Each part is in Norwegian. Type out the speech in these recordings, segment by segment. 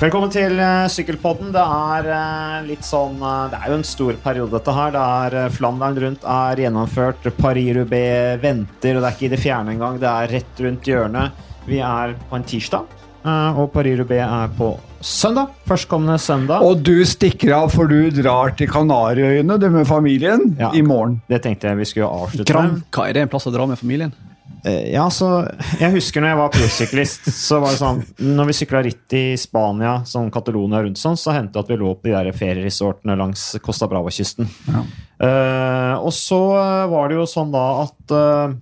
Velkommen til uh, Sykkelpodden. Det er uh, litt sånn uh, Det er jo en stor periode, dette her. Det er Flandern rundt er gjennomført. Paris-Roubais venter, og det er ikke i det fjerne engang. Det er rett rundt hjørnet. Vi er på en tirsdag, og Paris-Roubais er på søndag. Førstkommende søndag. Og du stikker av, for du drar til Kanariøyene du med familien Ja. i morgen. Det tenkte jeg vi skulle avslutte med. Hva er det en plass å dra med familien? Eh, Ja, så Jeg husker når jeg var prosyklist, så var det sånn Når vi sykla ritt i Spania, sånn Catalonia rundt sånn, så hendte det at vi lå på de der ferieresortene langs Costa Brava-kysten. Ja. Uh, og så var det jo sånn da at uh,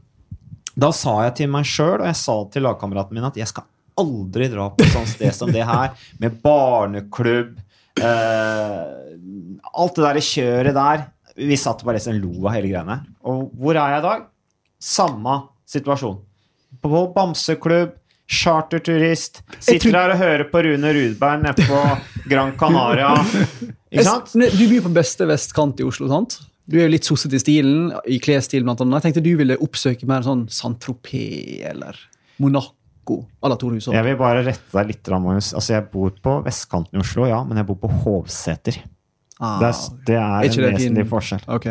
Da sa jeg til meg sjøl, og jeg sa til lagkameratene min, at jeg skal aldri dra på et sånt sted som det her, med barneklubb uh, Alt det der kjøret der. Vi satt bare og lo av hele greiene. Og hvor er jeg i dag? Samme situasjon. På bamseklubb, charterturist. Sitter der og hører på Rune Rudberg nede på Gran Canaria. Ikke sant? Du bor på beste vestkant i Oslo, sant? Du er jo litt sossete i stilen, i klesstil blant annet. Jeg tenkte du ville oppsøke mer sånn Saint-Tropez eller Monaco à la Tore Hushovd. Jeg vil bare rette deg litt, Magnus. Altså, jeg bor på vestkanten i Oslo, ja, men jeg bor på Hovseter. Ah, Det er, det er Er en vesentlig forskjell. ok.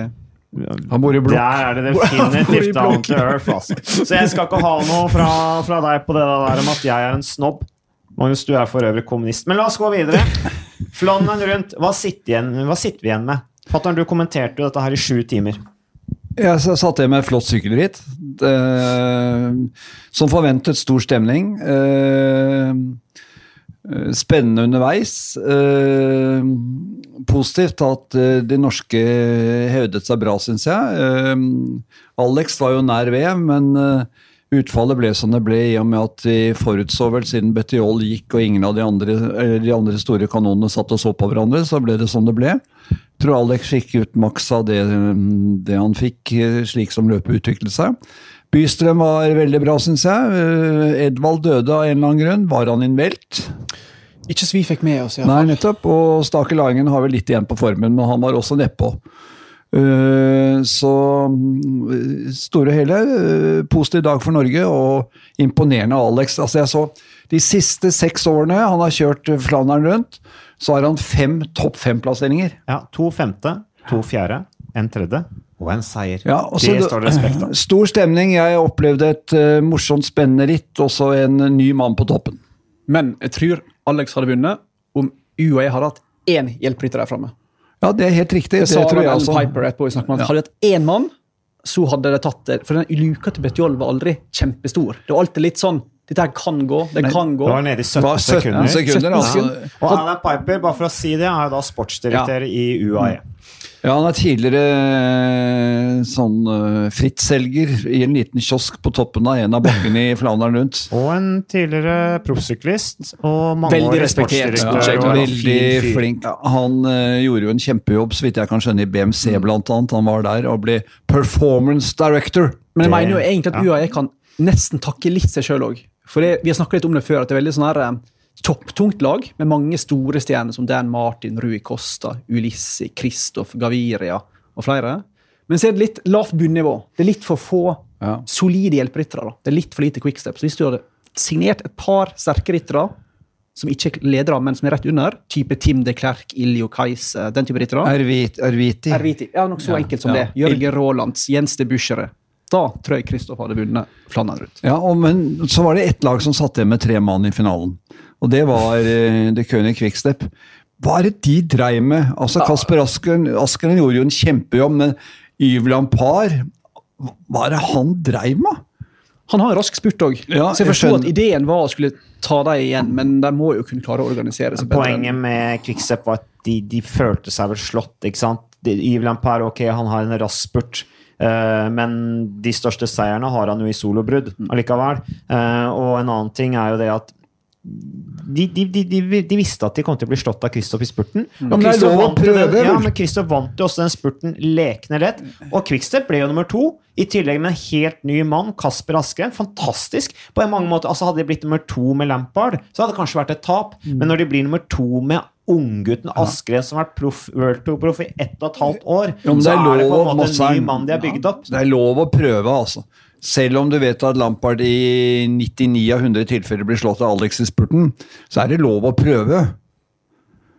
Han bor i blokk. Der er det definitivt down to earth, altså. Så jeg skal ikke ha noe fra, fra deg på det der om at jeg er en snobb. Magnus, du er for øvrig kommunist. Men la oss gå videre. Flannen rundt. Hva sitter, igjen, hva sitter vi igjen med? Fatter'n, du kommenterte jo dette her i sju timer. Jeg satt igjen med flott sykkelritt. Som forventet stor stemning. Eh, eh, Spennende underveis. Positivt at eh, de norske hevdet seg bra, syns jeg. Eh, Alex var jo nær ved, men eh, utfallet ble som det ble, i og med at vi forutså vel siden Betiol gikk og ingen av de andre, de andre store kanonene satt og så på hverandre, så ble det som det ble. Jeg Tror Alex fikk ut maks av det, det han fikk, slik som løpet utviklet seg. Bystrøm var veldig bra, syns jeg. Edvald døde av en eller annen grunn. Var han innmeldt? Ikke så vi fikk med oss, ja. Nei, nettopp. Og Stake Langen har vel litt igjen på formen, men han var også nedpå. Eh, Så mm, store og hele, eh, positiv dag for Norge, og imponerende Alex. Altså jeg så De siste seks årene han har kjørt Flandern rundt, så har han fem topp fem-plasseringer. Ja, To femte, to fjerde, en tredje og en seier. Ja, og så det står det respekt av. Stor stemning. Jeg opplevde et eh, morsomt, spennende ritt, Også en ny mann på toppen. Men jeg tror Alex hadde vunnet om UAE hadde hatt én hjelperytter der framme. Ja, det er helt riktig. Det Det, tror jeg også. Piper etterpå. vi snakket om Ja. Hadde de hatt én mann, så hadde de tatt det. For den luka til Betjol var aldri kjempestor. Det var alltid litt sånn Dette her kan gå, det Men, kan gå. Det var nede i 17 Det 17 sekunder. sekunder, altså. 17 Og Alan Piper, bare for å si det, er jo da sportsdirektør i UAE. Ja, han er tidligere eh, sånn uh, frittselger i en liten kiosk på toppen av en av bakkene i Flandern rundt. Og en tidligere proffsyklist. Og Veldig mangeårig respektert. Ja, veldig fin flink. Han uh, gjorde jo en kjempejobb, så vidt jeg kan skjønne, i BMC blant annet. Han var der og ble performance director. Men jeg mener jo egentlig at. UAE kan nesten takke litt seg sjøl òg. For det, vi har snakket litt om det før, at det er veldig sånn her eh, topptungt lag med mange store stjerner som Dan Martin, Rui Costa, Ulissi, Kristoff, Gaviria og flere. Men så er det litt lavt bunnivå. Det er litt for få Ja. solide hjelperyttere. Det er litt for lite quickstep. Så hvis du hadde signert et par sterke ryttere, som ikke er ledere, men som er rett under, type Tim de Klerk, Iljo Kais, den type ryttere Erviti. Erviti. Ja, noe så enkelt som ja. det. Jørgen Raalands, Jens de Buschere. Da tror jeg Kristoff hadde vunnet Flandern rundt. Ja, og, men så var det ett lag som satt igjen med tre mann i finalen. Og det var uh, The König Quickstep. Hva er det de dreiv med? Altså, Kasper Askeren, Askeren gjorde jo en kjempejobb, men Yves Lampard Hva er det han dreiv med? Han har en rask spurt òg, Ja, så jeg jeg at skjønner. ideen var å skulle ta dem igjen, men de må jo kunne klare å organisere seg bedre. Poenget med Quickstep var at de, de følte seg vel slått. ikke sant? Yves Lampard, ok, han har en rask spurt, eh, men de største seierne har han jo i solobrudd allikevel. Eh, og en annen ting er jo det at de, de, de, de, visste at de kom til å bli slått av Kristoff i spurten. Og det er Kristoff vant Ja, vant jo også den spurten lekende lett. Og Quickstep ble jo nummer to, i tillegg med en helt ny mann, Kasper Aske. Fantastisk. På en mange måter, altså Hadde de blitt nummer to med Lampard, så hadde det kanskje vært et tap. Men når de blir nummer to med unggutten Askred som har vært proff, World Tour-proff i ett og et halvt år. Ja, så er er det på en måte en ny mann de har bygd opp. Det er lov å prøve, altså. Selv om du vet at Lampard i 99 av 100 tilfeller blir slått av Alex i spurten, så er det lov å prøve.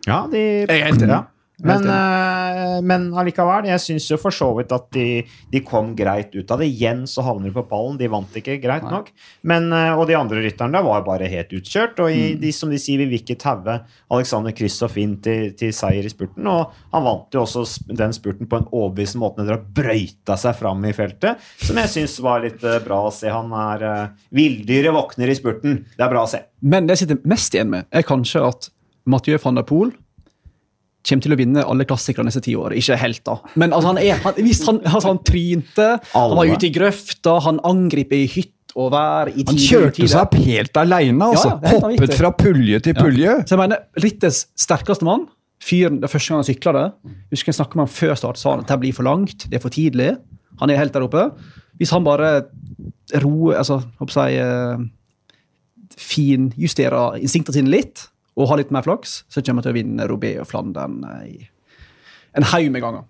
Ja, de, Jeg er helt enig. ja. Men, eh, men allikevel, jeg syns jo for så vidt at de, de kom greit ut av det. Igjen så havner de på pallen. De vant ikke greit nok. Men, eh, og de andre rytterne der var bare helt utkjørt. Og i, de, som de sier, vi vil ikke taue Alexander Kristoff inn til, til seier i spurten. Og han vant jo også den spurten på en overbevisende måte når han brøyta seg fram i feltet. Som jeg syns var litt eh, bra å se. Han er uh, Villdyret våkner i spurten. Det er bra å se. Men det jeg sitter mest igjen med, er kanskje at Mathieu van der Poel kommer til å vinne alle klassikere neste ti år. Ikke helt, da. Men altså, han, er, han, han, altså, han trynte, han var ute i grøfta, han angriper i hytt og vær i Han kjørte seg opp helt aleine, altså. Ja, det er Hoppet fra pulje til pulje. Så jeg mener, rittets sterkeste mann, fyren det første gang han sykla det Husker jeg snakka med han før start, sa han at det blir for langt, det er for tidlig. Han er helt der oppe. Hvis han bare roer Altså, håper jeg eh, finjusterer instinktene sine litt, og har litt mer flaks, så kommer jeg til å vinne Robé og Flandern eh, i en haug med ganger.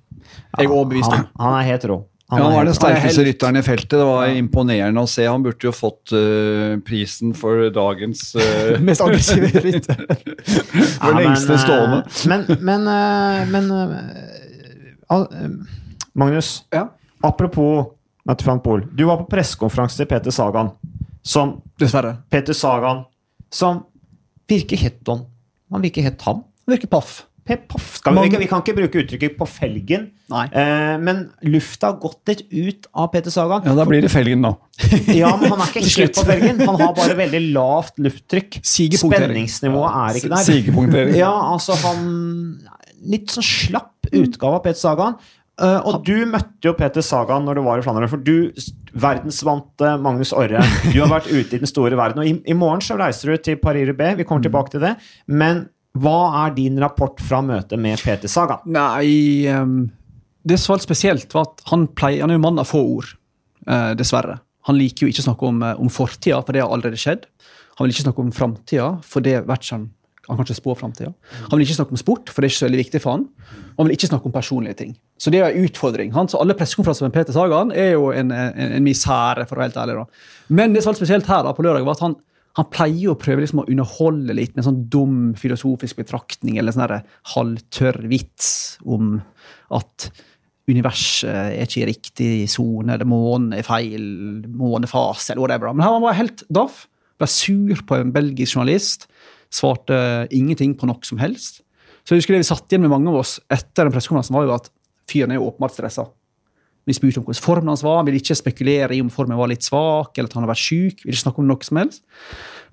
Jeg er overbevist. Han, han er helt rå. Ja, han var den sterkeste rytteren i feltet. Det var imponerende å se. Han burde jo fått uh, prisen for dagens uh, Mest aggressive rytter. For Ja, lengste men, stående. Men, men, men eh, Magnus, Ja. apropos Poel. Du var på pressekonferanse til Peter Sagan, som Dessverre. Peter Sagan, som virker helt don. Han virker helt tam. Han virker paff. Paff. Skal vi, vi, kan, ikke bruke uttrykket 'på felgen', Nei. eh, men lufta har gått litt ut av Peter Sagan. Ja, da blir det felgen, da. Ja, men han er ikke helt på felgen. Han har bare veldig lavt lufttrykk. Spenningsnivået er ikke der. Ja, altså han Litt sånn slapp utgave av Peter Sagan. Eh, og du møtte jo Peter Sagan når du var i Flandern. For du, verdensvante Magnus Orre, du har vært ute i den store verden. Og i, i morgen så reiser du til Paris Rubé. Vi kommer tilbake til det. Men hva er din rapport fra møtet med Peter Sagan? Nei um, Det som var spesielt, var at han, pleier, han er jo mann av få ord. Uh, dessverre. Han liker jo ikke å snakke om, eh, om fortida, for det har allerede skjedd. Han vil ikke snakke om framtida, for det vet ikke han han kan ikke spå framtida. Han vil ikke snakke om sport, for det er ikke så veldig viktig for han. Og han vil ikke snakke om personlige ting. Så det er en utfordring. Han, så alle pressekonferanser med Peter Sagan er jo en, en, en misere, for å være helt ærlig. da. Men det som var spesielt her da, på lørdag, var at han, han pleier å prøve liksom å underholde litt med en sånn dum filosofisk betraktning eller sånn halvtørr vits om at universet er ikke i riktig sone, eller månen er feil månefase, eller whatever. Men han var helt daff. Ble sur på en belgisk journalist. Svarte ingenting på noe som helst. Så jeg husker det vi satt igjen med mange av oss etter den pressekonferansen, var jo at fyren er jo åpenbart stressa. Vi spurte om hvordan formen hans var, han ville ikke spekulere i om formen var litt svak, eller at han hadde vært syk. Ville ikke snakke om noe som helst.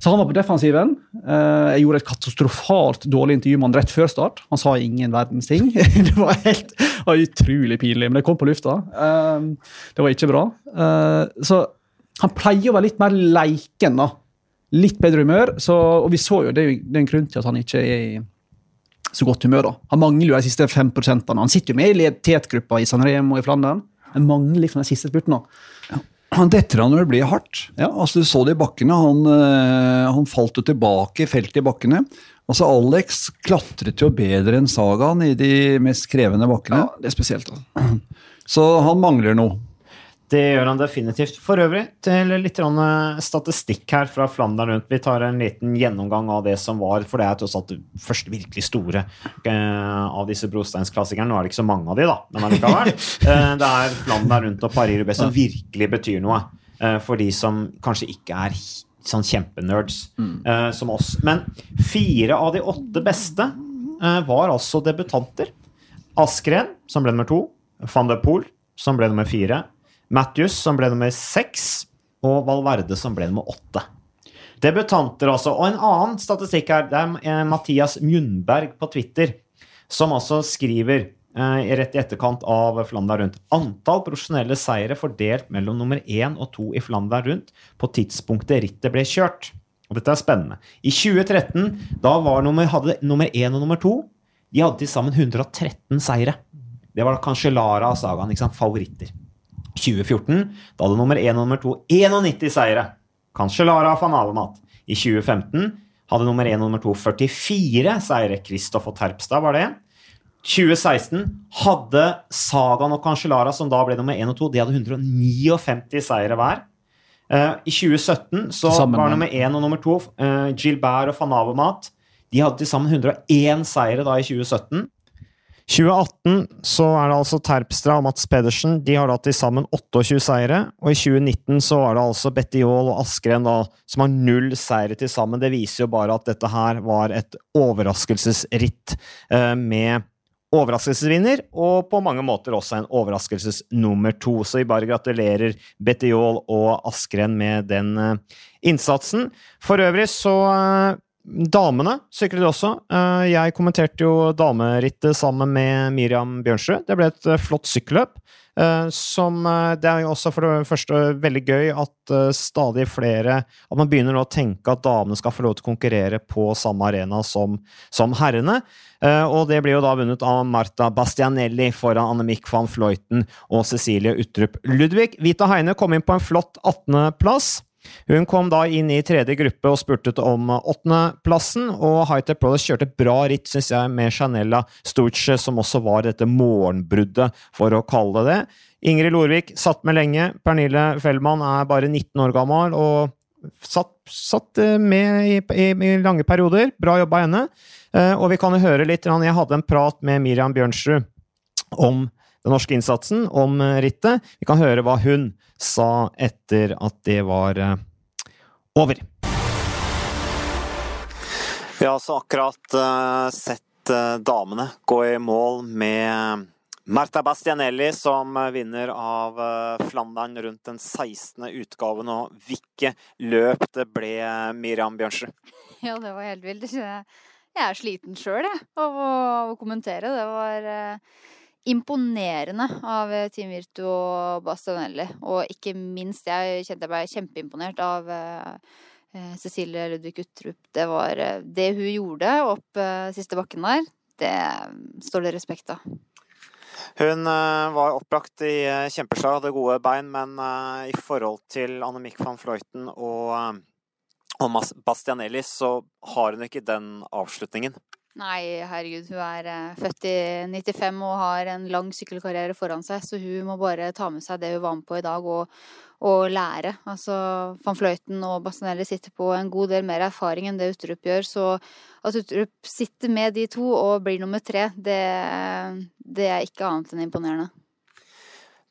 Så han var på defensiven. Eh, Jeg gjorde et katastrofalt dårlig intervju med han rett før start. Han sa ingen verdens ting. Det var helt det var utrolig pinlig, men det kom på lufta. Eh, Det var ikke bra. Eh, Så han pleier å være litt mer leiken, da. Litt bedre humør. Så, og vi så jo, det det er en grunn til at han ikke er i så godt humør. da. Han mangler jo de siste 5 Han sitter jo med i tetgruppa i Sanremo og i Flandern. Han mangler liksom de siste spurtene. Han detter han når det blir hardt. Ja. Altså, du så det i bakkene. Han, øh, han falt jo tilbake i feltet i bakkene. Altså, Alex klatret jo bedre enn Sagaen i de mest krevende bakkene. Ja, det er spesielt. Så han mangler noe. Det gjør han definitivt. For øvrig, til litt eh, statistikk her fra Flandern rundt. Vi tar en liten gjennomgang av det som var, for det er tross alt det første virkelig store eh, av disse brosteinsklassikerne. Nå er det ikke så mange av de, da, men allikevel. Eh, det er Flandern rundt og Paris-Roubaix som virkelig betyr noe for de som kanskje ikke er sånn kjempenerds eh, som oss. Men fire av de åtte beste var altså debutanter. Askren, som ble nummer to. Van de Poel, som ble nummer fire. Matthews, som ble nummer seks. Og Valverde, som ble nummer åtte. Debutanter, altså. Og en annen statistikk her. Det er eh, Mathias Mjundberg på Twitter som altså skriver eh, rett i etterkant av Flandern rundt antall profesjonelle seire fordelt mellom nummer én og to i Flandern rundt på tidspunktet rittet ble kjørt. Og dette er spennende. I 2013 da nummer, hadde nummer én og nummer to de hadde til sammen 113 seire. Det var da Lara og Sagaen, favoritter. 2014 da hadde nummer 1 og nummer 2 91 seire. Cancellara og van Alemat. I 2015 hadde nummer 1 og nummer 2 44 seire. Kristoff og Terpstad var det. 2016 hadde Sagan og Cancellara, som da ble nummer 1 og 2, de hadde 159 seire hver. Uh, I 2017 så Sammen, var nummer 1 og nummer 2 uh, Gilbert og van Avermaet. De hadde til sammen 101 seire da i 2017. 2018 så er det altså Terpstra og Mats Pedersen. De har da til sammen 28 seire. Og i 2019 så var det altså Betty Bettiol og Askren da, som har null seire til sammen. Det viser jo bare at dette her var et overraskelsesritt eh, med overraskelsesvinner, og på mange måter også en overraskelses nummer to. Så vi bare gratulerer Betty Bettiol og Askren med den eh, innsatsen. For øvrig så eh, Damene syklet også. Eh, Jeg kommenterte jo damerittet sammen med Miriam Bjørnsrud. Det ble et eh, flott sykkelløp. eh, Som Det er jo også for det første veldig gøy at stadig flere At man begynner å tenke at damene skal få lov til å konkurrere på samme arena som, som herrene. Og det blir jo da vunnet av Marta Bastianelli foran Annemiek van Fløyten og Cecilie Utrup Ludvig. Vita Heine kom inn på en flott 18.-plass. Hun kom da inn i tredje gruppe og spurtet om åttendeplassen, og Hightech Brothers kjørte bra ritt, syns jeg, med Chanella Sturce, som også var dette morgenbruddet, for å kalle det det. Ingrid Lorvik satt med lenge. Pernille Fellmann er bare 19 år gammel og satt, satt med i, i, i lange perioder. Bra jobba henne. Eh, Og vi kan jo høre litt. Jeg hadde en prat med Miriam Bjørnsrud om den norske innsatsen, om eh, rittet. Vi kan høre hva hun sa etter at det var eh, over. Vi har altså akkurat eh, sett damene gå i mål med Marta Bastianelli som vinner av Flandern rundt den 16. utgaven. Og hvilket løp det ble, Miriam Bjørnsrud? Ja, det var helt vilt. Jeg er sliten sjøl, jeg, av å, kommentere. Det var imponerende av eh, Team Virtu og Bastianelli. Og ikke minst, jeg kjente jeg ble kjempeimponert av eh, eh, Cecilie Ludvig Uttrup. Det var Det hun gjorde opp siste bakken der, det står det respekt av. Hun var opplagt i kjempeslag, hadde gode bein, men i forhold til Annemiek van Fløyten og, og Bastianelli, så har hun ikke den avslutningen. Nei, herregud, hun er eh, født i 95 og har en lang sykkelkarriere foran seg, så hun må bare ta med seg det hun var med på i dag, og, og lære. Altså, van Fløyten og Bastianelli sitter på en god del mer erfaring enn det Uttrup gjør, så at Uttrup sitter med de to og blir nummer tre, det, det er ikke annet enn imponerende.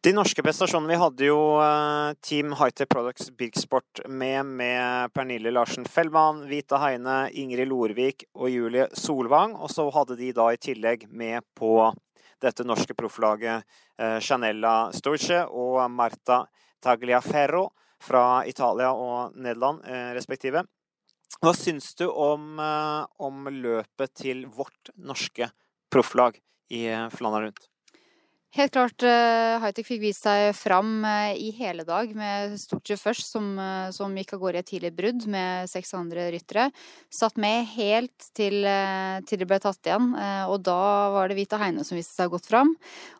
De norske prestasjonene Vi hadde jo eh, Team Hightech Products Birksport med, med Pernille Larsen Fellmann, Vita Heine, Ingrid Lorvik og Julie Solvang. Og så hadde de da i tillegg med på dette norske profflaget Chanella Janella Storce og Marta Tagliaferro fra Italia og Nederland eh, respektive. Hva syns du om, eh, om løpet til vårt norske profflag i eh, Flandern rundt? Helt klart uh, Hightech fikk vist seg fram eh, i hele dag, med Storche først, som, eh, som gikk av gårde i et tidlig brudd med seks andre ryttere. Satt med helt til, eh, til det ble tatt igjen, eh, og da var det Vita Heine som viste seg godt fram.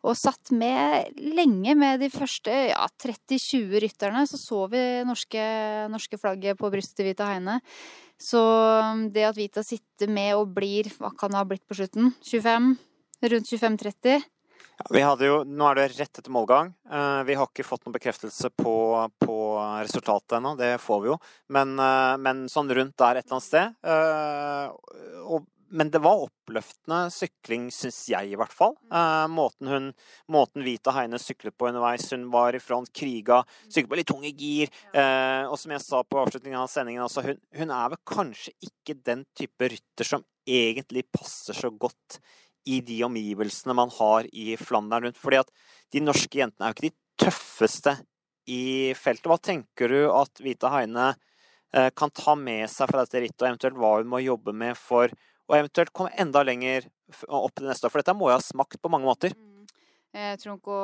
Og satt med lenge med de første ja, 30-20 rytterne, så så vi norske, norske flagget på brystet til Vita Heine. Så um, det at Vita sitter med og blir, hva kan det ha blitt på slutten? 25? Rundt 25-30? Ja, jo, nå er det rett etter målgang. Eh, vi har ikke fått noen bekreftelse på, på resultatet ennå, det får vi jo. Men, eh, men sånn rundt der et eller annet sted. Eh, og, men det var oppløftende sykling, syns jeg i hvert fall. Måten, hun, måten Vita Heine syklet på underveis. Hun var i front, kriga, syklet på litt tunge gir. Og som jeg sa på avslutningen av sendingen, altså, hun, hun er vel kanskje ikke den type rytter som egentlig passer så godt i de omgivelsene man har i Flandern rundt. Fordi at de norske jentene er jo ikke de tøffeste i feltet. Hva tenker du at Vita Heine eh, kan ta med seg fra dette rittet, og eventuelt hva hun må jobbe med for å eventuelt komme enda lenger opp til neste år? For dette må jo ha smakt på mange måter. Mm. Jeg tror ikke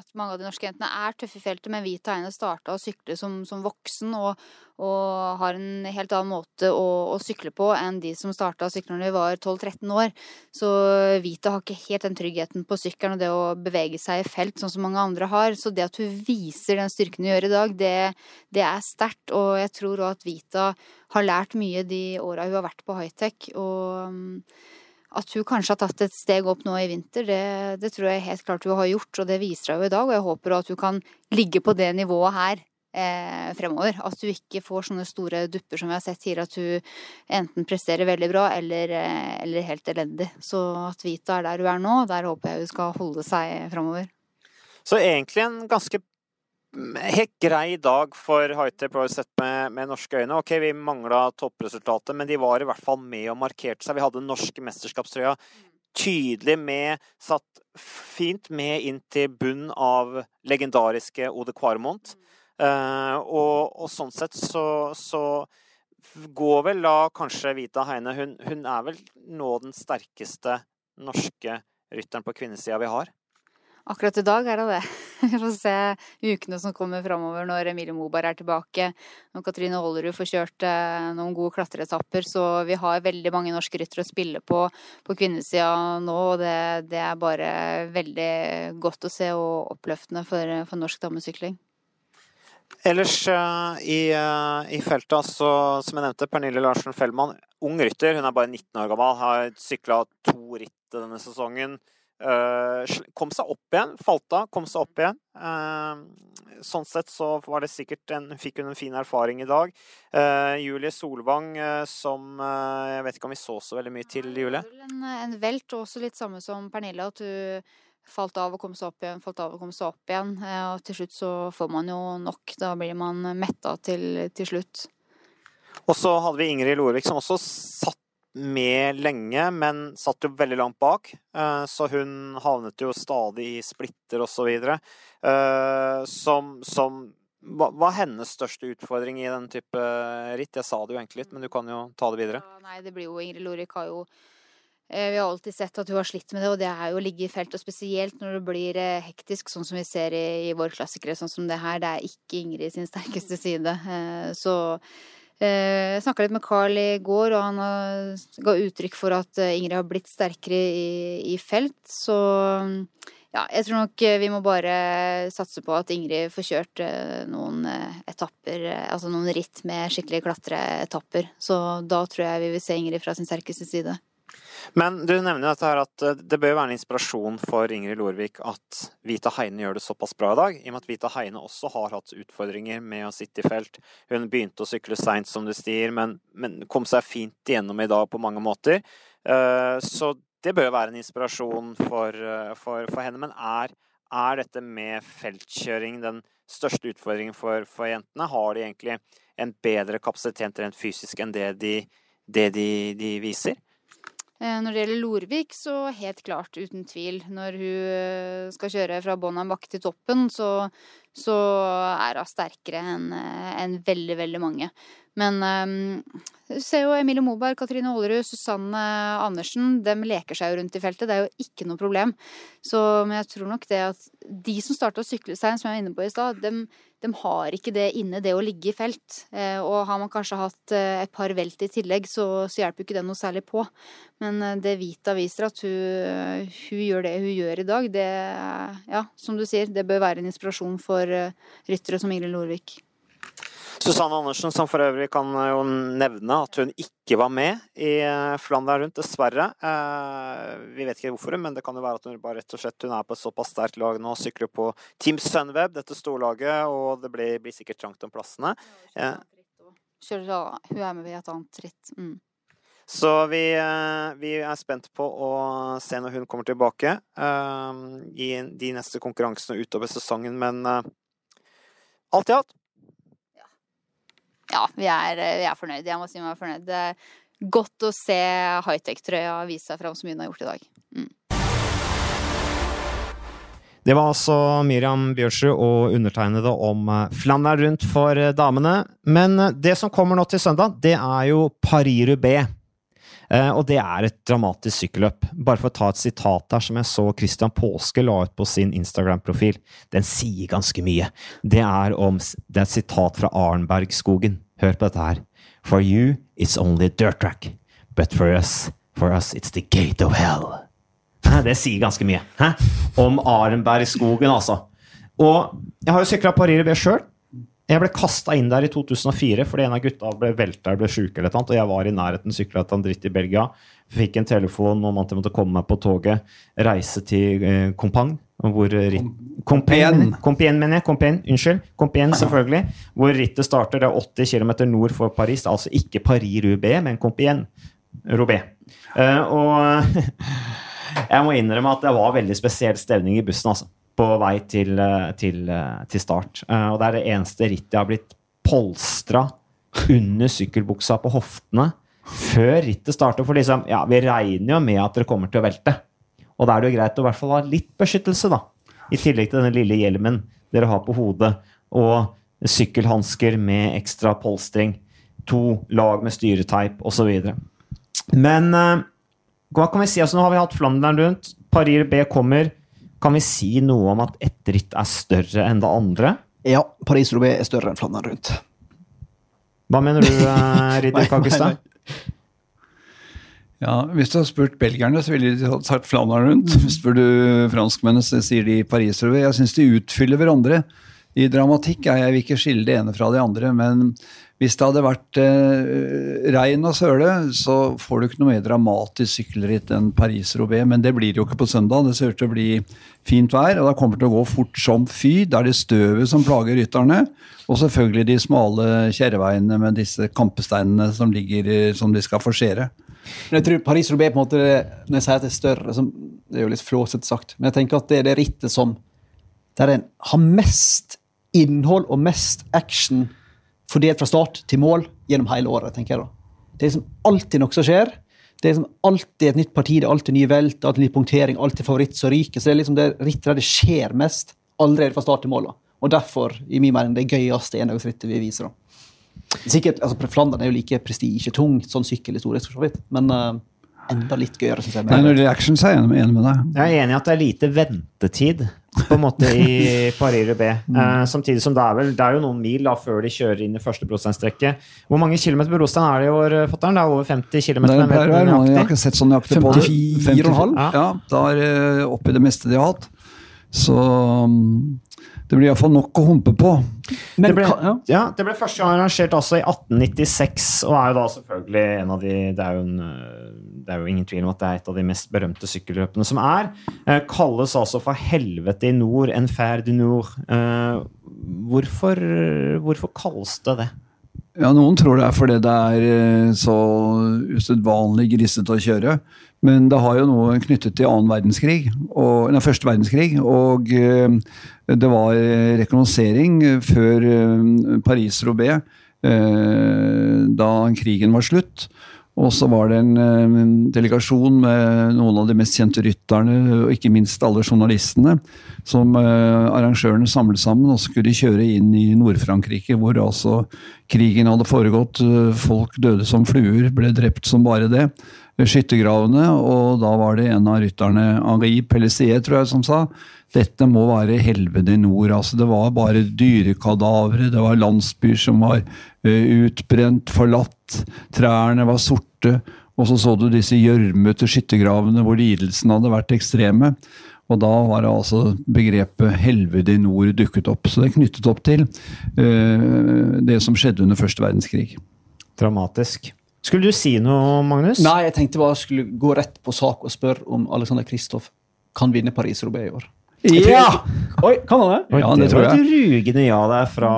at mange av de norske jentene er tøffe i feltet, men Vita Heine starta å sykle som, som voksen og, og, har en helt annen måte å, å sykle på enn de som starta å sykle når de var 12-13 år. Så Vita har ikke helt den tryggheten på sykkelen og det å bevege seg i felt sånn som mange andre har. Så det at hun viser den styrken hun gjør i dag, det, det er sterkt. Og jeg tror òg at Vita har lært mye de åra hun har vært på high-tech. og at hun kanskje har tatt et steg opp nå i vinter, det, det, tror jeg helt klart hun har gjort, og det viser hun i dag. Og jeg håper at hun kan ligge på det nivået her eh, fremover. At hun ikke får sånne store dupper som vi har sett tidligere, at hun enten presterer veldig bra eller, eh, eller helt elendig. Så at Vita er der hun er nå, der håper jeg hun skal holde seg fremover. Så egentlig en ganske helt grei dag for Hightep Pro sett med, med, norske øyne. Ok, vi mangla toppresultatet, men de var i hvert fall med og markerte seg. Vi hadde norske mesterskapstrøya tydelig med, satt fint med inn til bunn av legendariske Ode Kvarmont. Uh, og, og, sånn sett så, så, går vel da kanskje Vita Heine hun, hun er vel nå den sterkeste norske rytteren på kvinnesida vi har? Akkurat i dag er det det. Vi får se ukene som kommer framover når Emilie Moberg er tilbake. Når Katrine Hollerud får kjørt eh, noen gode klatreetapper. Så vi har veldig mange norske ryttere å spille på på kvinnesida nå. Og det, det, er bare veldig godt å se og oppløftende for, for norsk damesykling. Ellers uh, i, uh, i, feltet, så, som jeg nevnte, Pernille Larsen Fellmann. Ung rytter. Hun er bare 19 år gammel. Har sykla to ritt denne sesongen. Uh, kom seg opp igjen. Falt av, kom seg opp igjen. Uh, sånn sett så var det sikkert en, fikk hun en fin erfaring i dag. Uh, Julie Solvang som Jeg vet ikke om vi så så veldig mye til, Julie? En, en velt, og også litt samme som Pernille. At hun falt av og kom seg opp igjen, falt av og kom seg opp igjen. Og til slutt så får man jo nok. Da blir man metta til, til slutt. Og så hadde vi Ingrid Lorvik som også satt med lenge, men satt jo veldig langt bak. Eh, så hun havnet jo stadig i splitter osv. Eh, som, som hva var hennes største utfordring i den type ritt? Jeg sa det jo egentlig litt, men du kan jo ta det videre. Ja, nei, det blir jo Ingrid Lorik har jo eh, vi har alltid sett at hun har slitt med det, og det er jo å ligge i felt. Og spesielt når det blir hektisk, sånn som vi ser i, i våre klassikere, sånn som det her. Det er ikke Ingrid sin sterkeste side. Så jeg eh, snakka litt med Carl i går, og han ga uttrykk for at eh, Ingrid har blitt sterkere i, i felt. Så ja, jeg tror nok vi må bare satse på at Ingrid får kjørt eh, noen etapper, altså noen ritt med skikkelige klatreetapper. Så da tror jeg vi vil se Ingrid fra sin sterkeste side. Men du nevner dette her at eh, det bør være en inspirasjon for Ingrid Lorvik at Vita Heine gjør det såpass bra i dag, i og med at Vita Heine også har hatt utfordringer med å sitte i felt. Hun begynte å sykle seint, som du sier, men, men, kom seg fint igjennom i dag på mange måter. Eh, så det bør være en inspirasjon for, eh, for, for henne. Men er, er, dette med feltkjøring den største utfordringen for, for, jentene? Har de egentlig en bedre kapasitet rent fysisk enn det de, det de, de viser? Eh, når det gjelder Lorvik, så helt klart, uten tvil. Når hun eh, skal kjøre fra bånn av en bakke til toppen, så, så er hun sterkere enn eh, en veldig, veldig mange. Men um, ser jo Emilie Moberg, Katrine Aalerud, Susanne Andersen. De leker seg jo rundt i feltet. Det er jo ikke noe problem. Så, men jeg tror nok det at de som starta å sykle seg, som jeg var inne på i stad, de, dem, har ikke det inne, det å ligge i felt. Eh, og har man kanskje hatt eh, et par velt i tillegg, så, så hjelper jo ikke det noe særlig på. Men eh, det Vita viser, at hun, hun, gjør det hun gjør i dag, det ja, som du sier, det bør være en inspirasjon for uh, ryttere som Ingrid Lorvik. Susanne Andersen, som for øvrig kan jo nevne at hun ikke var med i eh, Flandern rundt, dessverre. Eh, vi vet ikke hvorfor, men det kan jo være at hun bare rett og slett hun er på et såpass sterkt lag nå. Sykler på Team Sunweb, dette storlaget, og det blir, blir sikkert trangt om plassene. Kjører, hun er med i et annet ritt. Mm. Så vi, eh, vi, er spent på å se når hun kommer tilbake i de neste konkurransene utover sesongen, men alt i alt ja, vi er, eh, vi er fornøyd. Jeg må si meg fornøyd. Det er godt å se high-tech-trøya vise seg fram som hun har gjort i dag. Mm. Det var altså Miriam Bjørsrud og undertegnede om Flandern rundt for damene. Men det som kommer nå til søndag, det er jo Paris-Roubais. Eh, og det er et dramatisk sykkelløp. Bare for å ta et sitat her som jeg så Christian Påske la ut på sin Instagram-profil. Den sier ganske mye. Det er, om, det er et sitat fra Arnbergskogen. Hør på dette her. For you, it's only a dirt track. But for us, for us, it's the gate of hell. Det sier ganske mye. Hæ? Om Arnbergskogen, altså. Og jeg har jo sykla Paris-Roubais sjøl. Jeg ble kasta inn der i 2004 fordi en av gutta ble velta eller ble sjuk, og jeg var i nærheten, sykla en dritt i Belgia. Fikk en telefon om at jeg måtte komme meg på toget, reise til eh, Compagne. Hvor ritt, Compiègne, Compiègne, mener jeg. Compiègne, unnskyld. Compiègne, selvfølgelig. Hvor rittet starter. Det er 80 km nord for Paris. Altså ikke Paris-Roubaix, men Compagne-Roubaix. Eh, og jeg må innrømme at det var veldig spesiell stemning i bussen, altså på vei til, eh, til, eh, til start. Eh, og det er det eneste rittet jeg har blitt polstra under sykkelbuksa på hoftene før rittet starter. For liksom, ja, vi regner jo med at dere kommer til å velte. Og da er det jo greit å i hvert fall ha litt beskyttelse, da. I tillegg til denne lille hjelmen dere har på hodet, og sykkelhansker med ekstra polstring. To lag med styreteip osv. Men hva kan vi si? Altså, nå har vi hatt Flandern rundt. Paris B kommer. Kan vi si noe om at ett ritt er større enn det andre? Ja, Paris-Roubais er større enn Flandern rundt. Hva mener du, eh, Ridder Kakestad? Ja, Hvis du har spurt belgierne, så ville de sagt Flandern rundt. Spør du franskmennene, så sier de Paris-Roubais. Jeg syns de utfyller hverandre. I dramatikk er jeg vil ikke skille det ene fra det andre, men hvis det hadde vært eh, regn og søle, så får du ikke noe mer dramatisk sykkelritt enn Paris-Roubais. Men det blir det jo ikke på søndag. Det ser ut til å bli fint vær, og det kommer til å gå fort som fy. Da er det støvet som plager rytterne. Og selvfølgelig de smale kjerreveiene med disse kampesteinene som ligger som de skal forsere. Men jeg tror Paris-Roubais når jeg sier at det er større Det er jo litt flåsete sagt, men jeg tenker at det er det rittet som der en har mest innhold og mest action fordelt fra start til mål gjennom hele året. tenker jeg da. Det er liksom alltid noe som skjer. Det er liksom alltid et nytt parti, det er alltid ny velt, alltid ny punktering, alltid favoritt som ryker. Så det er liksom det rittet der det skjer mest, allerede fra start til mål. da. Og derfor, i min mening, det gøyeste endagsrittet vi viser. da. Sikkert, altså Flandern er jo like prestisjetung sånn sykkelhistorisk, for så vidt. Men uh, enda litt gøyere, syns jeg. Nei, når det er action, så er jeg enig med deg. Jeg er enig i at det er lite ventetid på en måte i Paris-Roubais. Mm. Uh, samtidig som det er, vel, det er jo noen mil da, før de kjører inn i første prosentstrekket. Hvor mange kilometer på Brostein er det i år, fatter'n? Det er over 50 km? Det jeg har ikke sett sånn nøyaktig på det. 54,5? Ja, ja da er det oppi det meste de har hatt. Så um, det blir iallfall nok å humpe på. Men, det, ble, ja, det ble første gang arrangert altså i 1896, og er jo da selvfølgelig en av de Det er jo, en, det er jo ingen tvil om at det er et av de mest berømte sykkelløpene som er. Eh, kalles altså for Helvete i nord, en fer du nord. Eh, hvorfor, hvorfor kalles det det? Ja, Noen tror det er fordi det er eh, så usedvanlig grisete å kjøre. Men det har jo noe knyttet til annen verdenskrig, og, nei, første verdenskrig. Og det var rekognosering før Paris-Roubais, da krigen var slutt. Og så var det en, en, delegasjon med noen av de mest kjente rytterne, og ikke minst alle journalistene, som eh, arrangørene samlet sammen. Og skulle kjøre inn i Nord-Frankrike, hvor altså krigen hadde foregått. Folk døde som fluer, ble drept som bare det. Skyttergravene, og da var det en av rytterne, Henri Pellissier, tror jeg, som sa dette må være helvete i nord. altså Det var bare dyrekadavere, det var landsbyer som var uh, utbrent, forlatt, trærne var sorte. Og så så du disse gjørmete skyttergravene hvor lidelsene hadde vært ekstreme. Og da var det altså begrepet 'helvete i nord' dukket opp. Så det er knyttet opp til uh, det som skjedde under første verdenskrig. Dramatisk. Skulle du si noe, Magnus? Nei, jeg tenkte bare jeg skulle gå rett på sak og spørre om Alexander Kristoff kan vinne Paris-Roubais i år. Ja! Oi, kan han det? Ja, det. Det var et rugende ja der fra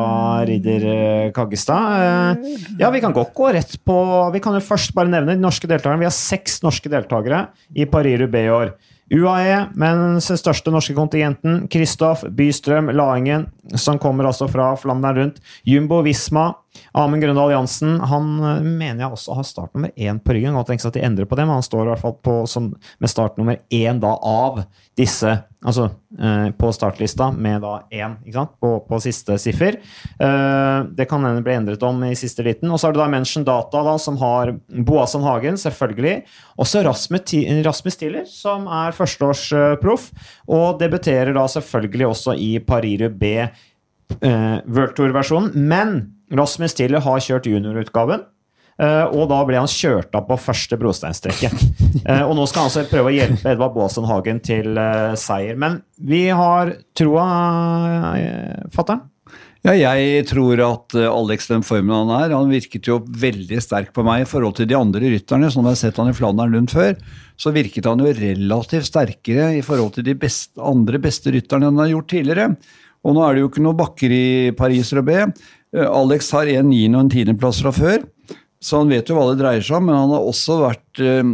ridder eh, Kaggestad. Eh, ja, vi kan godt gå rett på Vi kan jo først bare nevne de norske deltakerne. Vi har seks norske deltakere i Paris-Roubais i år. UAE, med den største norske kontingenten. Kristoff Bystrøm Laingen, som kommer altså fra Flandern rundt. Jumbo Visma. Amund Grøndal Jansen han eh, mener jeg også har startnummer én på ryggen. Godt tenkes at de endrer på det, men han står i hvert fall på, som, med startnummer én da av disse Altså eh, på startlista med da én ikke sant? På, på siste siffer. Eh, det kan hende bli endret om i siste liten. Og så har du da Mention Data, da, som har Boasson Hagen, selvfølgelig. Også Rasmus, Rasmus Tiller, som er førsteårsproff. Og debuterer da selvfølgelig også i Pariru B. Eh, World Tour-versjonen. Men Rasmus Tiller har kjørt juniorutgaven. eh, og da ble han kjørt av på første brosteinstrekket. Eh, og nå skal han altså prøve å hjelpe Edvard Baasen Hagen til eh, seier. Men vi har troa, uh, fatter'n? Ja, jeg tror at Alex den formen han er, han virket jo veldig sterk på meg i forhold til de andre rytterne. Sånn jeg har sett han i Flandern Lund før, så virket han jo relativt sterkere i forhold til de best, andre beste rytterne han har gjort tidligere. Og nå er det jo ikke noen bakker i Paris-Roubais. Eh, Alex har en niende- og en tiendeplass fra før, så han vet jo hva det dreier seg om, men han har også vært eh,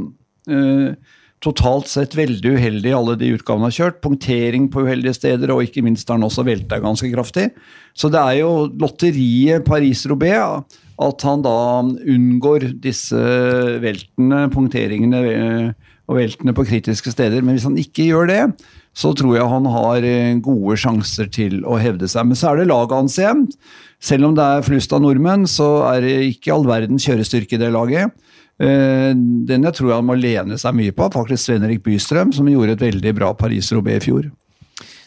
eh, totalt sett veldig uheldig i alle de utgavene han har kjørt. Punktering på uheldige steder, og ikke minst har han også velta ganske kraftig. Så det er jo lotteriet Paris-Roubais at han da unngår disse veltene, punkteringene og veltene på kritiske steder. Men hvis han ikke gjør det, så tror jeg han har gode sjanser til å hevde seg. Men så er det laget hans igjen. Selv om det er flust av nordmenn, så er det ikke all verdens kjørestyrke i det laget. Eh, Den jeg tror han må lene seg mye på, faktisk Sven Erik Bystrøm, som gjorde et veldig bra Paris-Roubais i fjor.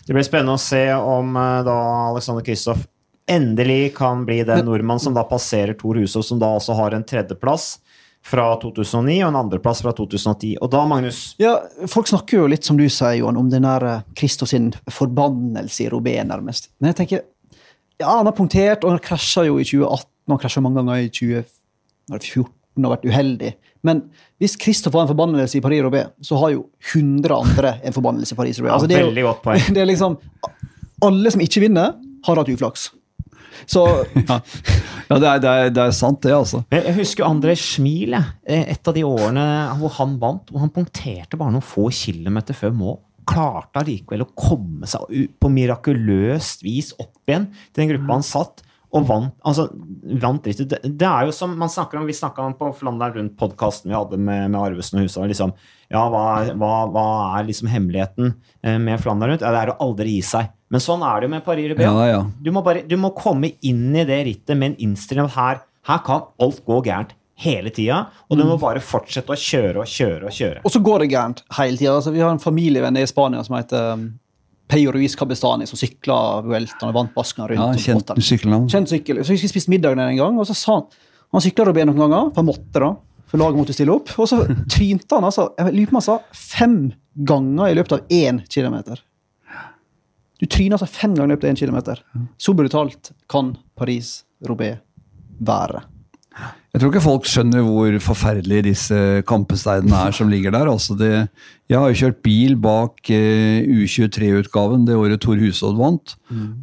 Det blir spennende å se om eh, da Alexander Kristoff endelig kan bli den nordmannen som da passerer Tor Hushovd, som da også har en tredjeplass fra 2009 og en andreplass fra 2010. Og da, Magnus Ja, Folk snakker jo litt, som du sier, Johan, om den der Kristoff sin forbannelse i Robé, nærmest. Men jeg tenker Ja, han har punktert, og han krasja jo i 2018, og han krasja mange ganger i 2014 og vært uheldig. Men hvis Kristoff har en forbannelse i Paris-Roubais, så har jo 100 andre en forbannelse i Paris-Roubais. Altså, det er jo-. Det er liksom Alle som ikke vinner, har hatt uflaks. Så Ja, ja det, er, det, er, det er sant, det, altså. Jeg jeg husker André Schmiel. Eh, et av de årene hvor han vant. Hvor han punkterte bare noen få kilometer før mål. Klarte allikevel å komme seg på mirakuløst vis opp igjen til den gruppa han satt. Og vant altså, vant rittet. Det, det er jo som man snakker om, Vi snakka om på Flandern Rundt-podkasten vi hadde med, med Arvesen og Husa. Liksom, ja, hva, hva, hva er liksom hemmeligheten eh, med Flandern Rundt? Ja, det er å aldri gi seg. Men sånn er det jo med Paris Rubé. Ja, ja. Du du må komme inn i det rittet med en innstilling av her, her kan alt gå gærent hele tida, og du må bare fortsette å kjøre og kjøre og kjøre. Og så går det gærent hele tida. Altså, vi har en familievenn i Spania som heter um, Peyo Ruiz Cabestani, som sykla Vueltaen og vant Basken rundt. Ja, Kjent sykkelnavn. Kjent sykkel. Så vi spiste spist middag der en gang, og så sa han Han sykla Robé noen ganger, på en måte, da, for laget måtte stille opp. Og så trynte han altså Jeg lurer på om han sa fem ganger i løpet av én kilometer. Du tryner altså fem ganger i løpet av én kilometer. Så brutalt kan Paris-Roubais være. Jeg tror ikke folk skjønner hvor forferdelige disse kampesteinene er som ligger der. Altså det, jeg har jo kjørt bil bak eh, U23-utgaven det året Tor Husodd vant.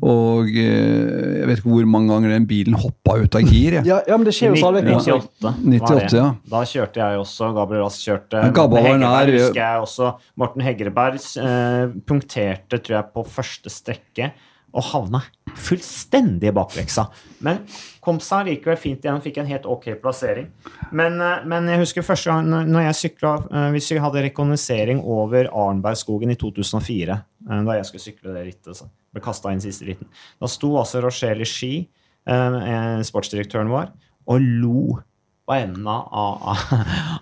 Og eh, jeg vet ikke hvor mange ganger den bilen hoppa ut av gir. jeg. Ja, ja men det skjer jo stadig vekk. 98. 98, ja. Da kjørte jeg også. Gabriel Rask kjørte. Gabba Morten var nær, husker jeg også. Morten Hegreberg eh, punkterte, tror jeg, på første strekke. Og havna fullstendig i bakveksa. Men kom seg likevel fint igjen. Fikk en helt ok plassering. Men, eh, men jeg husker første gang når- jeg sykla eh, Hvis vi hadde rekognosering over Arnbergskogen i 2004, eh, da jeg skulle sykle det rittet, så ble kasta inn siste ritten, da sto altså Rochelle Ski, sportsdirektøren vår, og lo på enden av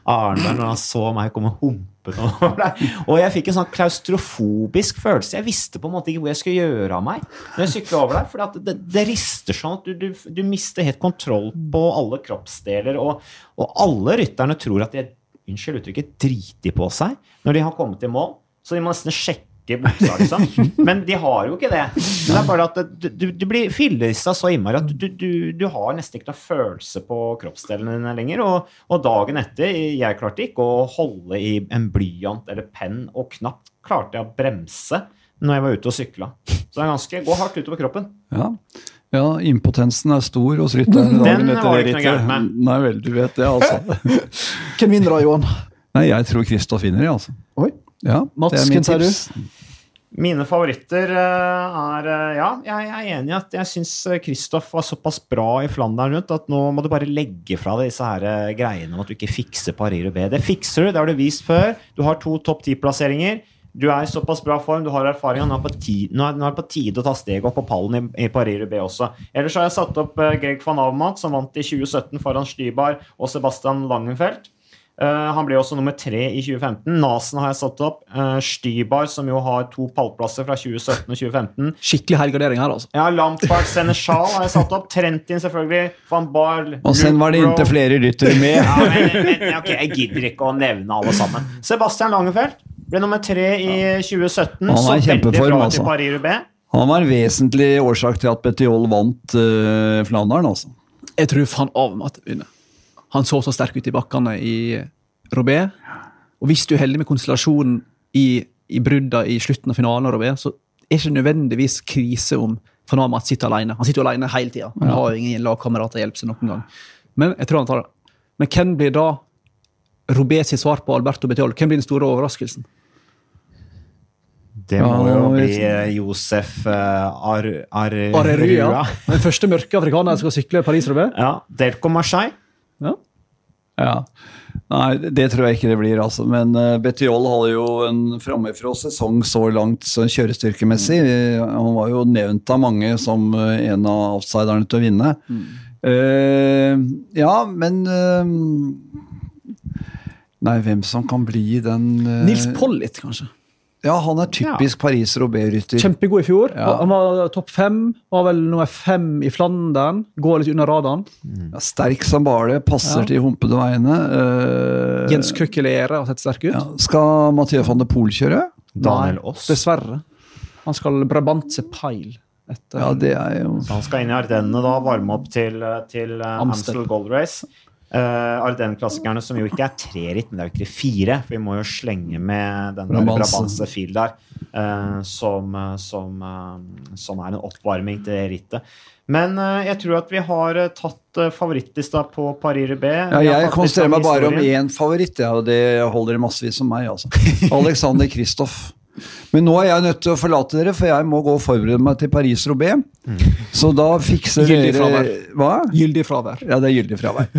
Arendal når han så meg komme humpende over der. Og jeg fikk en sånn klaustrofobisk følelse. Jeg visste på en måte ikke hvor jeg skulle gjøre av meg når jeg sykla over der. For det, det rister sånn at du, du, du mister helt kontroll på alle kroppsdeler. Og, og alle rytterne tror at de unnskyld uttrykket, driter på seg når de har kommet i mål. Så de må nesten sjekke buksa, liksom. Men de har jo ikke det. Men det er bare at du, du, blir fillerista så innmari at du, du, du har nesten ikke noe følelse på kroppsdelene dine lenger. Og, og dagen etter Jeg klarte ikke å holde i en blyant eller penn, og knapt klarte jeg å bremse når jeg var ute og sykla. Så det er ganske gå hardt utover kroppen. Ja. ja, impotensen er stor hos rytteren. Den var ikke noe gærent med. Nei vel, du vet det, altså. Hvem vinner da, Johan? Nei, jeg tror Kristoff vinner, altså. Oi. Ja, Mats, det er min hvem sier du? tips. Mine favoritter eh, er eh, Ja, jeg er enig i at jeg syns Kristoff var såpass bra i Flandern rundt at nå må du bare legge fra deg disse her eh, greiene om at du ikke fikser Paris B. Det fikser du, det har du vist før. Du har to topp ti-plasseringer. Du er i såpass bra form, du har erfaring. Nå er det på ti- nå det på tide å ta steget opp på pallen i, i Paris B også. Ellers har jeg satt opp eh, Greg van Avmat, som vant i 2017 foran Stybar og Sebastian Langenfeldt. Eh, han ble også nummer tre i 2015. Nasen har jeg satt opp. Uh, Stybar, som jo har to pallplasser fra 2017 og 2015. Skikkelig helgardering her, altså. Ja, Lampard, Senechal har jeg satt opp. Trentin, selvfølgelig. Van Barl. Og sen var det inntil flere ryttere med. Ja, men, men, okay, Jeg gidder ikke å nevne alle sammen. Sebastian Langefeldt ble nummer tre i 2017. Han er Så i veldig kjempeform, bra altså. Han var en vesentlig årsak til at Betiol vant uh, Flandern, altså. Jeg tror van Avmat vinner. Han så så sterk ut i bakkene i Robé. Og hvis du er heldig med konstellasjonen i, i brudda i slutten av finalen av Robé, så er det ikke nødvendigvis krise om van Avmat sitter alene. Han sitter jo alene hele tida. Han har jo ingen lagkamerater å hjelpe seg noen gang. Men jeg tror han tar det. Men hvem blir da Robé sitt svar på Alberto Betiol? Hvem blir den store overraskelsen? Det må jo bli Josef ikke. eh, uh, Ar Ar Arerua. Den første mørke afrikaneren som skal sykle Paris-Robé. Ja, Delco Marseille. Ja. Nei, det tror jeg ikke det blir, altså. Men uh, Betiol hadde jo en framifrå sesong så langt så kjørestyrkemessig. Han var jo nevnt av mange som uh, en av outsiderne til å vinne. Eh, ja, men eh, Nei, hvem som kan bli den eh, Nils Pollitt, kanskje. Ja, han er typisk Paris-Roubais-rytter. Kjempegod i fjor. Ja. Han var topp fem. Var vel nummer fem i Flandern. Går litt under radaren. Ja, sterk som bare det, passer Ja. til humpede veiene. Uh, Jens Køkkelere har sett sterk ut. ja. Skal Mathieu van de Poel kjøre? Daniel Nei, Aas. Dessverre. Han skal Brabantse Peil. Etter. Ja, det er jo Så han skal inn i Ardennene da, varme opp til, til eh, Amstel. Amstel Gold Race. Uh, Ardennes-klassikerne, som jo ikke er tre ritt, men det er jo ikke fire. For vi må jo slenge med den. Brabantse Fil der, uh, som, eh, som, uh, som er en oppvarming til rittet. Men eh, jeg tror at vi har eh, tatt favorittlista på Paris-Rubais Ja, jeg konsentrerer meg bare om én favoritt, ja, og det holder massevis som meg. altså. Alexander Kristoff. Men nå er jeg nødt til å forlate dere, for jeg må gå og forberede meg til Paris-Roubais. Så da fikser Gyldig dere fravær. Hva? Gyldig fravær. Ja, det er gyldig fravær.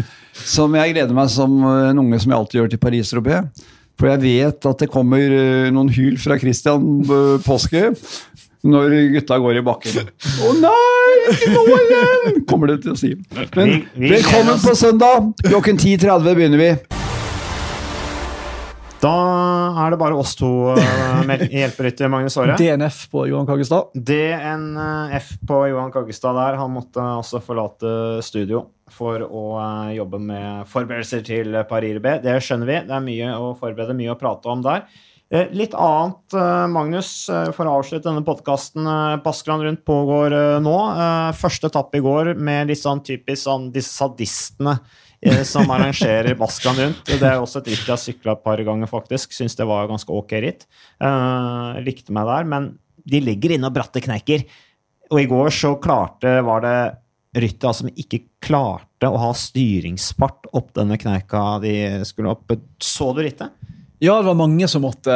Som jeg gleder meg som en unge som jeg alltid gjør til Paris-Roubais. For jeg vet at det kommer eh, noen hyl fra Christian eh, Påske når gutta går i bakken. Å nei, ikke nå igjen! Kommer det til å si. Men velkommen på søndag! Klokken 10.30 begynner vi. Da er det bare oss to uh, hjelperytter, Magnus Aare. DNF på Johan Kaggestad. DNF på Johan Kaggestad der. Han måtte også forlate studio for å eh, jobbe med forberedelser til Paris-B. Det skjønner vi. Det er mye å forberede, mye å prate om der. Eh, Litt annet, eh, Magnus, eh, for å avslutte denne podkasten. Baskeland rundt pågår eh, nå. Eh, Første etappe i går med litt sånn typisk sånn disse sadistene eh, som arrangerer Baskan rundt. Det er også et ritt jeg har sykla et par ganger, faktisk. Syns det var ganske ok ritt. Uh, likte meg der. Men de ligger inne og bratte kneiker. Og i går så klarte, var det rytta som ikke klarte å ha styringsfart opp denne kneika de skulle opp. Så du rittet? Ja, det var mange som måtte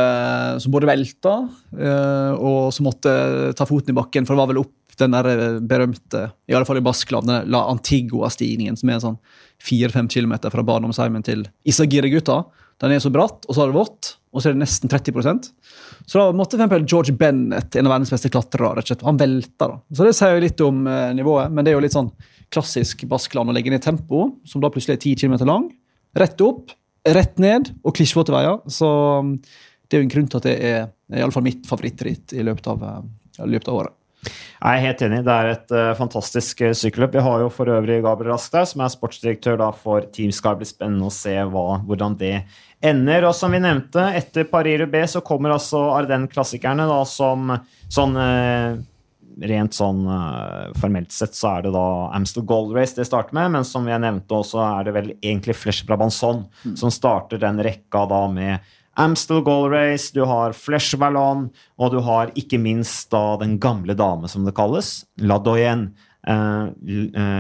som både velta eh, og som måtte ta foten i bakken. For det var vel opp den der eh, berømte, i alle fall i Baskeland, den La Antigua-stigningen, som er en sånn 4-5 km fra barndomsheimen til Isagire-gutta. Den er så bratt, og så er det vått, og så er det nesten 30% Så da måtte for George Bennett, en av verdens beste klatrere, han velta. da. Så det sier jo litt om eh, nivået, men det er jo litt sånn klassisk Baskeland å legge ned tempo, som da plutselig er 10 km lang. Rett opp, rett ned og klisjvåte veier. Så um, det er jo en grunn til at det er i alle fall mitt favorittritt i løpet av, uh, i løpet av året. Jeg er helt enig. Det er et uh, fantastisk uh, sykkelløp. Vi har jo for øvrig Gabriel Rask som er sportsdirektør da, for Team Sky. Det blir spennende å se hva, hvordan det ender. Og som vi nevnte, etter Paris-Roubais så kommer altså Ardennes-klassikerne som sånn uh, Rent sånn formelt sett så er det da Amstel Gold Race det starter med, men som jeg nevnte også, er det vel egentlig Flesh Brabanson som starter den rekka da med Amstel Goal Race, du har Flesh Ballon, og du har ikke minst da den gamle dame, som det kalles, La Doyenne. Uh,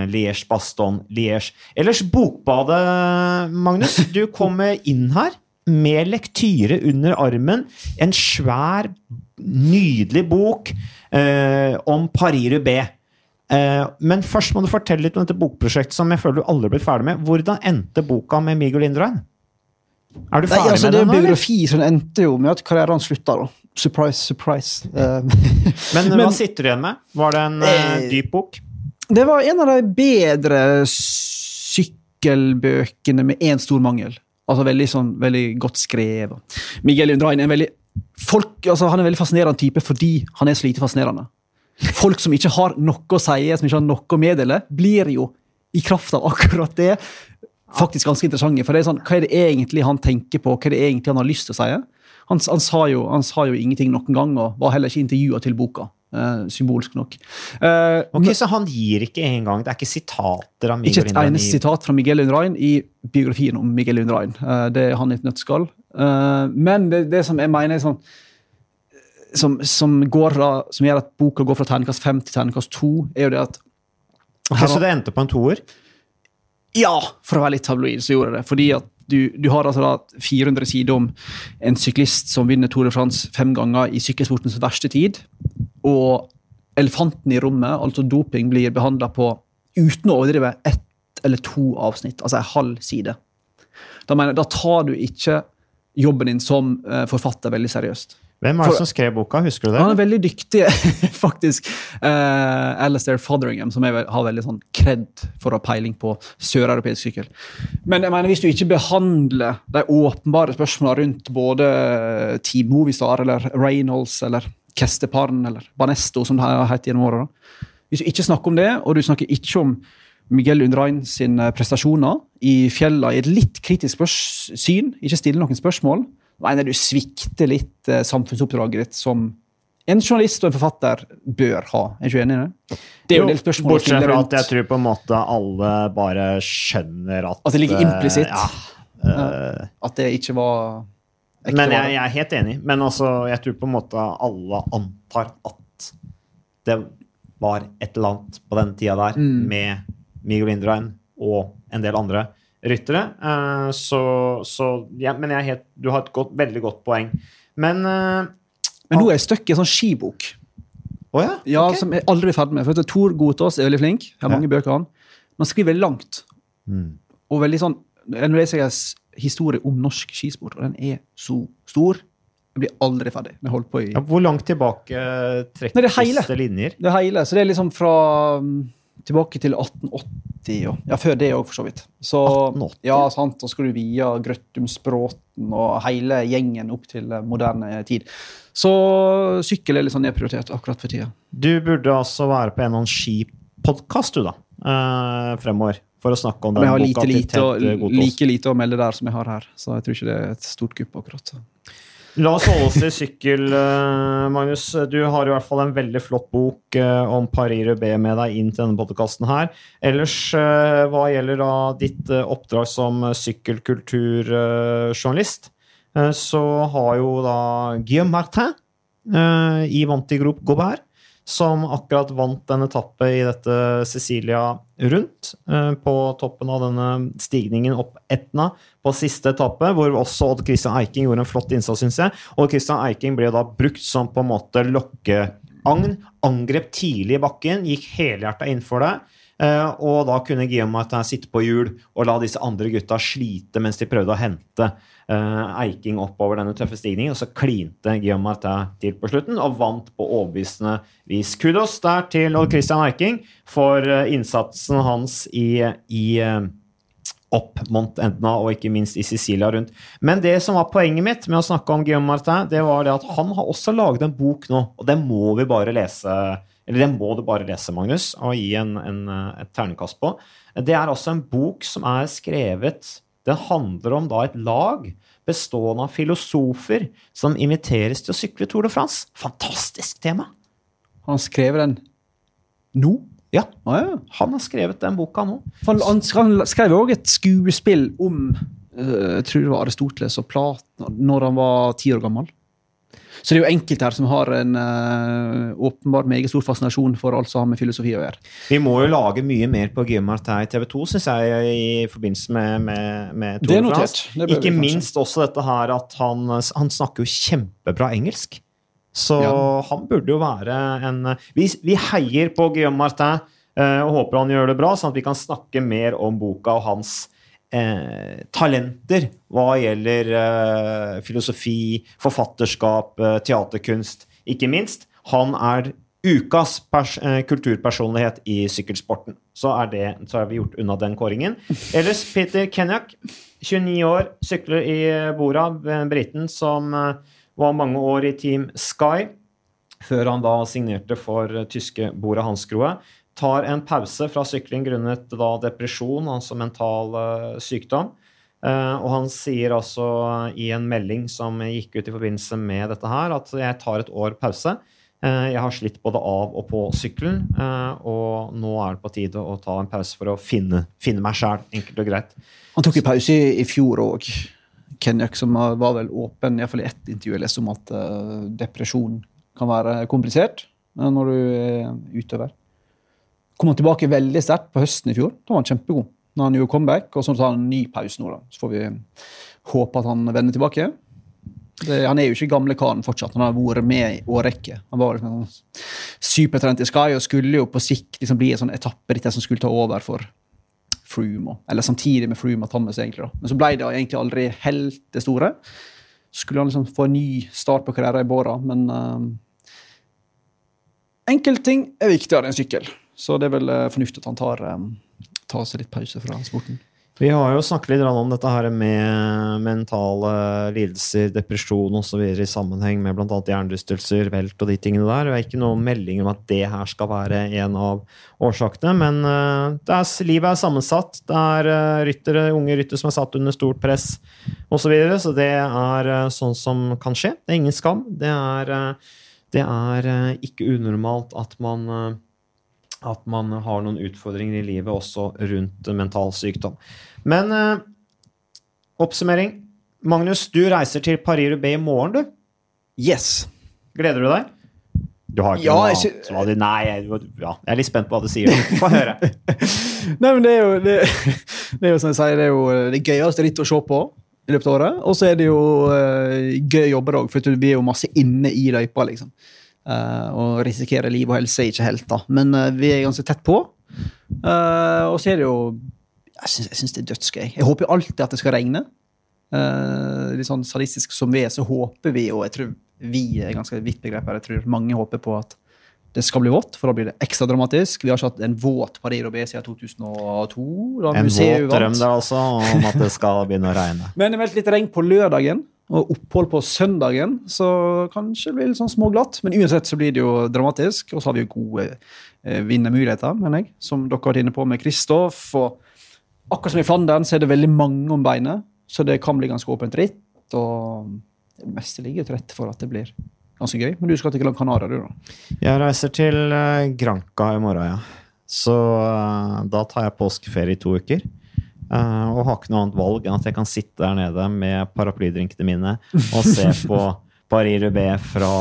Liège, Baston, Liège. Ellers, Bokbadet, Magnus. Du kommer inn her med lektyre under armen. En svær, nydelig bok uh, om Paris-Roubais. Eh, men først må du fortelle litt om dette bokprosjektet som jeg føler du aldri har blitt ferdig med. Hvordan endte boka med Miguel Indurain? Er du Nei, altså, med det er den biografi som endte jo med at karrieren slutta. da. Surprise, surprise. Men, Men, hva sitter du igjen med? Var det en eh, Eh, dyp bok? det var en av de bedre sykkelbøkene med én stor mangel. Altså Veldig sånn, veldig godt skrevet. Miguel Undrain er en veldig folk, altså, han er en veldig fascinerende type fordi han er så lite fascinerende. Folk som ikke har noe å si, som ikke har noe å meddele, blir jo i kraft av akkurat det faktisk ganske interessante. For det er sånn, Hva er det egentlig han tenker på, hva er det egentlig han har lyst til å si? Han, han, sa, jo, han sa jo ingenting noen gang, og var heller ikke intervjua til boka. Uh, symbolsk nok. Eh, Ok, Så han gir ikke engang Det er ikke sitater av Miguel ikke et eneste sitat fra Miguel Undrain i biografien om Miguel Undrain. Uh, Det er han i et nøttskall. Eh, Men det, det som jeg mener er sånn som, som, går fra, som gjør at boka går fra terningkast fem til terningkast to, er jo det at Ok, Så det endte på en toer? Ja, for å være litt tabloid, så gjorde jeg det. Fordi at du, du har altså da 400 sider om en syklist som vinner Tour de France fem ganger i sykkelsportens verste tid. Og elefanten i rommet, altså doping, blir behandla på, uten å overdrive, ett eller to avsnitt. Altså en halv side. Da, mener, da tar du ikke jobben din som eh, forfatter veldig seriøst. Hvem var det som skrev boka? Husker du det? Han er veldig dyktig, faktisk. Uh, Alistair Fotheringham, som jeg har veldig sånn kred for å ha peiling på søreuropeisk sykkel. Men jeg mener, hvis du ikke behandler de åpenbare spørsmålene rundt både Team Movistar eller Reynolds eller Kesteparn eller Banesto, som det har hett gjennom åra Hvis du ikke snakker om det, og du snakker ikke om Miguel Undrain sine prestasjoner i fjellene i et litt kritisk syn, ikke stille noen spørsmål, mener du svikter litt eh, samfunnsoppdraget ditt som en journalist og en forfatter bør ha. Er du enig i det? Det er jo en del spørsmål Bortsett fra at jeg tror på en måte alle bare skjønner at At det ligger eh, implisitt. Ja. eh, At det ikke var ekte Men jeg, jeg er helt enig. Men altså, jeg tror på en måte alle antar at det var et eller annet på den tida der Mm. med Miguel Indrein og en del andre ryttere. Uh, så, så ja, Men jeg er helt, du har et godt, veldig godt poeng. Men uh, Men nå er jeg stuck i en sånn skibok. Oh, ja? Ja, okay. som jeg aldri er ferdig med. For Tor Gotaas er veldig flink. Jeg har mange bøker av han. Men han skriver veldig langt. Mm. Og veldig sånn Nå leser jeg historie om norsk skisport, og den er så stor. Jeg blir aldri ferdig. Jeg på i Ja, hvor langt tilbake trekkes det er hele. det linjer? Det hele. Så det er liksom fra mm, tilbake til 1880 og ja, før det òg, for så vidt. Så, 1880? Ja, sant. Da skal du via Grøttumsbråten og hele gjengen opp til moderne tid. Så sykkel er litt sånn nedprioritert akkurat for tida. Du burde altså være på en eller annen skipodkast, du, da. eh, fremover. For å snakke om Men boka. jeg har boka lite, og, like lite å melde der som jeg har her, så jeg tror ikke det er et stort kupp akkurat. La oss holde oss til sykkel, eh, Magnus. Du har i hvert fall en veldig flott bok eh, om Paris Rubé med deg inn til denne podkasten her. Ellers, eh, hva gjelder da ditt oppdrag som sykkelkulturjournalist, så har jo da Guillaume Martin i Vantigroup Gobert, som akkurat vant en etappe i dette Cecilia rundt, eh, på toppen av denne stigningen opp Etna på siste etappe, hvor også Odd Christian Eiking gjorde en flott innsats, syns jeg. Odd Christian Eiking ble da brukt som på en måte lokkeagn. Angrep tidlig i bakken, gikk helhjerta inn for det. Og da kunne Guillaume Martin sitte på hjul og la disse andre gutta slite mens de prøvde å hente eh, Eiking oppover denne tøffe stigningen. Og så klinte Guillaume Martin til på slutten og vant på overbevisende vis. Kudos der til Odd Christian Eiking for eh, innsatsen hans i, i eh, opp Mont Endna og ikke minst i Sicilia rundt. Men det som var poenget mitt med å snakke om Guillaume Martin, det var det at han har også laget en bok nå, og den må vi bare lese. Eller den må du bare lese, Magnus, og gi en, en, eh, et ternekast på. Det er altså en bok som er skrevet Den handler om da et lag bestående av filosofer som inviteres til å sykle Tour de France. Fantastisk tema! Han skrev den nå? Ja, Ah, ja. han har skrevet den boka nå. Han, han, han skrev òg et skuespill om eh, jeg tror det var Aristoteles og Platon når han var ti år gammel. Så det er jo enkelte her som har en uh, åpenbart meget stor fascinasjon for alt som har med filosofi å gjøre. Vi må jo lage mye mer på Guillaume her i TV 2, syns jeg, i forbindelse med, med, med Tour de France. Ikke minst også dette her at han, han snakker jo kjempebra engelsk. Så ja. han burde jo være en Vi, vi heier på Guillaume Martin uh, og håper han gjør det bra, sånn at vi kan snakke mer om boka og hans uh, talenter hva gjelder eh, filosofi, forfatterskap, teaterkunst, ikke minst. Han er ukas kulturpersonlighet i sykkelsporten. Så er, det, så er vi gjort unna den kåringen. Ellers Peter Kenyak, 29 år, sykler i Bora, briten som var mange år i Team Sky, før han da signerte for tyske Bora Hansgrohe. Tar en pause fra sykling grunnet da depresjon, altså mental uh, sykdom. Uh, og han sier altså i en melding som gikk ut i forbindelse med dette her, at jeg tar et år pause. Uh, jeg har slitt både av og på sykkelen, og nå er det på tide å ta en pause for å finne, finne meg sjæl, enkelt og greit. Han tok en pause i, i fjor òg. Kenyak som var vel åpen iallfall i ett intervju jeg leste om at depresjon kan være komplisert når du er utøver. Kom han tilbake veldig sterkt på høsten i fjor. Da var han kjempegod. Når han gjorde comeback, og så tar han en ny pause nå. da. Så får vi håpe at han vender tilbake. Det, han er jo ikke gamle karen fortsatt. Han har vært med i årrekke. Han var liksom supertrent i Sky og skulle jo på sikt liksom bli en sånn etapperitter som skulle ta over for Froome, eller samtidig med Froome og Thomas. egentlig da. Men så ble det egentlig aldri helt det store. Så skulle han liksom få en ny start på karrieren i Båra, men uh, enkelte ting er viktigere enn sykkel. Så det er vel uh, fornuftig at han tar, um, tar seg litt pause fra sporten. Vi har jo snakket litt om dette her med mentale lidelser, depresjon osv. i sammenheng med bl.a. hjernerystelser, velt og de tingene der. Det er ikke noen melding om at det her skal være en av årsakene. Men uh, er, livet er sammensatt. Det er ryttere, unge ryttere som er satt under stort press osv. Så, videre, så det er sånn som kan skje. Det er ingen skam. Det er, det er ikke unormalt at man at man har noen utfordringer i livet også rundt mental sykdom. Men eh, oppsummering. Magnus, du reiser til Paris-Roubais i morgen, du. Yes. Gleder du deg? Du har ikke ja, noe annet? Du, nei, jeg, ja, jeg er litt spent på hva du sier. Få høre. nei, men det er jo det, det er jo som jeg sier, det er jo det gøyeste rittet å se på i løpet av året. Og så er det jo uh, gøy jobber òg, for vi er jo masse inne i løypa. liksom. Uh, og risikere liv og helse er ikke helt, da. Men uh, vi er ganske tett på. Uh, og så er det jo Jeg syns det er dødsgøy. Jeg håper jo alltid at det skal regne. litt sånn sadistisk som vi er, så håper vi, og jeg tror vi er ganske vidt begrep her, jeg tror mange håper på at det skal bli vått, for da blir det ekstra dramatisk. Vi har ikke hatt en våt Paris-Roubais siden 2002. en våt drøm der altså, om at det skal begynne å regne. Men det meldte litt regn på lørdagen og opphold på søndagen, så kanskje det blir litt sånn småglatt. Men uansett så blir det jo dramatisk. Og så har vi jo gode eh, vinnermuligheter, mener jeg, som dere har vært inne på med Kristoff. Og akkurat som i Flandern så er det veldig mange om beinet, så det kan bli ganske åpent ritt. Og det meste ligger til rette for at det blir ganske gøy. Men du skal til Gran Canaria, du, da? Jeg reiser til uh, Granca i morgen, ja. Så uh, da tar jeg påskeferie i to uker. Uh, og har ikke noe annet valg enn at jeg kan sitte der nede med paraplydrinkene mine og se på Paris Roubais fra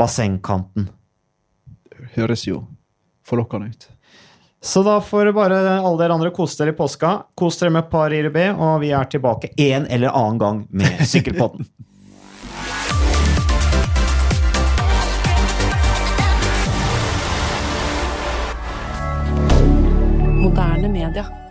bassengkanten. Høres jo forlokkende ut. Så da får bare alle dere andre kose dere i påska. Kos dere med Paris Roubais, og vi er tilbake en eller annen gang med Sykkelpodden. Moderne media.